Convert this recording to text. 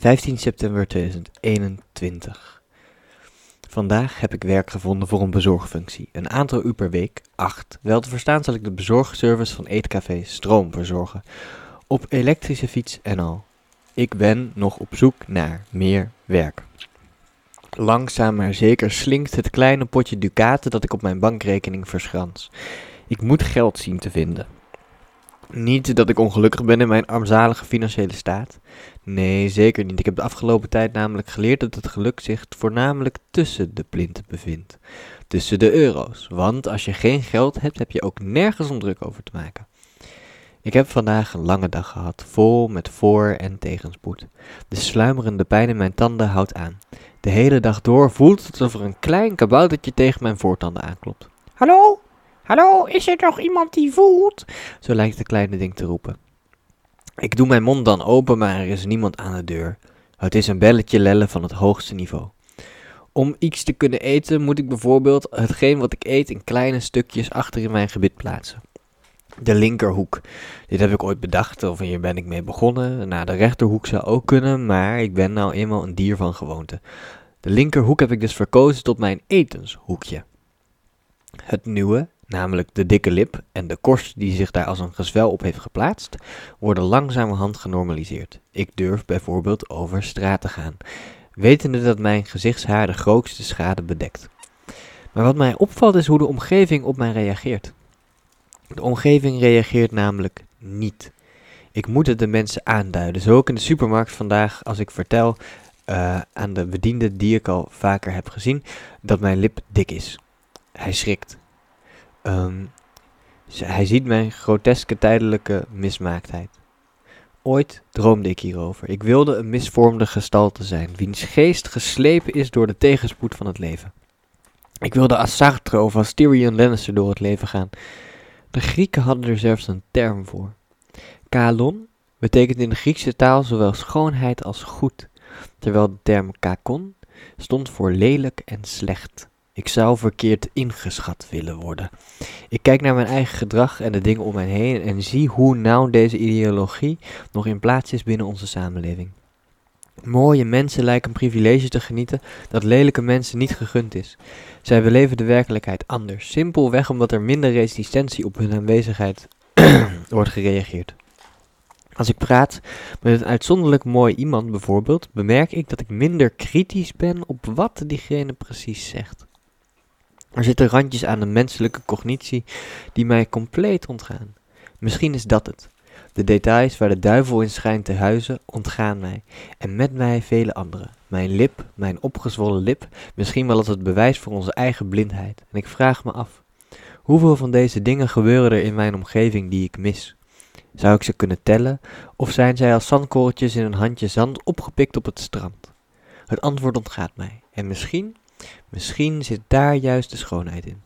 15 september 2021. Vandaag heb ik werk gevonden voor een bezorgfunctie. Een aantal uur per week, 8. Wel te verstaan zal ik de bezorgservice van Eetcafé Stroom verzorgen. Op elektrische fiets en al. Ik ben nog op zoek naar meer werk. Langzaam maar zeker slinkt het kleine potje ducaten dat ik op mijn bankrekening verschrans. Ik moet geld zien te vinden. Niet dat ik ongelukkig ben in mijn armzalige financiële staat. Nee, zeker niet. Ik heb de afgelopen tijd namelijk geleerd dat het geluk zich voornamelijk tussen de plinten bevindt. Tussen de euro's. Want als je geen geld hebt, heb je ook nergens om druk over te maken. Ik heb vandaag een lange dag gehad, vol met voor- en tegenspoed. De sluimerende pijn in mijn tanden houdt aan. De hele dag door voelt het alsof er een klein kaboutertje tegen mijn voortanden aanklopt. Hallo? Hallo, is er nog iemand die voelt? Zo lijkt het kleine ding te roepen. Ik doe mijn mond dan open, maar er is niemand aan de deur. Het is een belletje lellen van het hoogste niveau. Om iets te kunnen eten moet ik bijvoorbeeld hetgeen wat ik eet in kleine stukjes achter in mijn gebit plaatsen. De linkerhoek. Dit heb ik ooit bedacht, of hier ben ik mee begonnen. Nou, de rechterhoek zou ook kunnen, maar ik ben nou eenmaal een dier van gewoonte. De linkerhoek heb ik dus verkozen tot mijn etenshoekje. Het nieuwe, namelijk de dikke lip en de korst die zich daar als een gezwel op heeft geplaatst, worden langzamerhand genormaliseerd. Ik durf bijvoorbeeld over straat te gaan, wetende dat mijn gezichtshaar de grootste schade bedekt. Maar wat mij opvalt is hoe de omgeving op mij reageert. De omgeving reageert namelijk niet. Ik moet het de mensen aanduiden. Zo ook in de supermarkt vandaag als ik vertel uh, aan de bediende die ik al vaker heb gezien dat mijn lip dik is. Hij schrikt. Um, hij ziet mijn groteske tijdelijke mismaaktheid. Ooit droomde ik hierover. Ik wilde een misvormde gestalte zijn, wiens geest geslepen is door de tegenspoed van het leven. Ik wilde als Sartre of als Tyrion door het leven gaan. De Grieken hadden er zelfs een term voor. Kalon betekent in de Griekse taal zowel schoonheid als goed, terwijl de term kakon stond voor lelijk en slecht. Ik zou verkeerd ingeschat willen worden. Ik kijk naar mijn eigen gedrag en de dingen om mij heen en zie hoe nauw deze ideologie nog in plaats is binnen onze samenleving. Mooie mensen lijken een privilege te genieten dat lelijke mensen niet gegund is. Zij beleven de werkelijkheid anders, simpelweg omdat er minder resistentie op hun aanwezigheid wordt gereageerd. Als ik praat met een uitzonderlijk mooi iemand bijvoorbeeld, bemerk ik dat ik minder kritisch ben op wat diegene precies zegt. Er zitten randjes aan de menselijke cognitie die mij compleet ontgaan. Misschien is dat het. De details waar de duivel in schijnt te huizen ontgaan mij, en met mij vele anderen. Mijn lip, mijn opgezwollen lip, misschien wel als het bewijs voor onze eigen blindheid. En ik vraag me af, hoeveel van deze dingen gebeuren er in mijn omgeving die ik mis? Zou ik ze kunnen tellen, of zijn zij als zandkorreltjes in een handje zand opgepikt op het strand? Het antwoord ontgaat mij, en misschien Misschien zit daar juist de schoonheid in.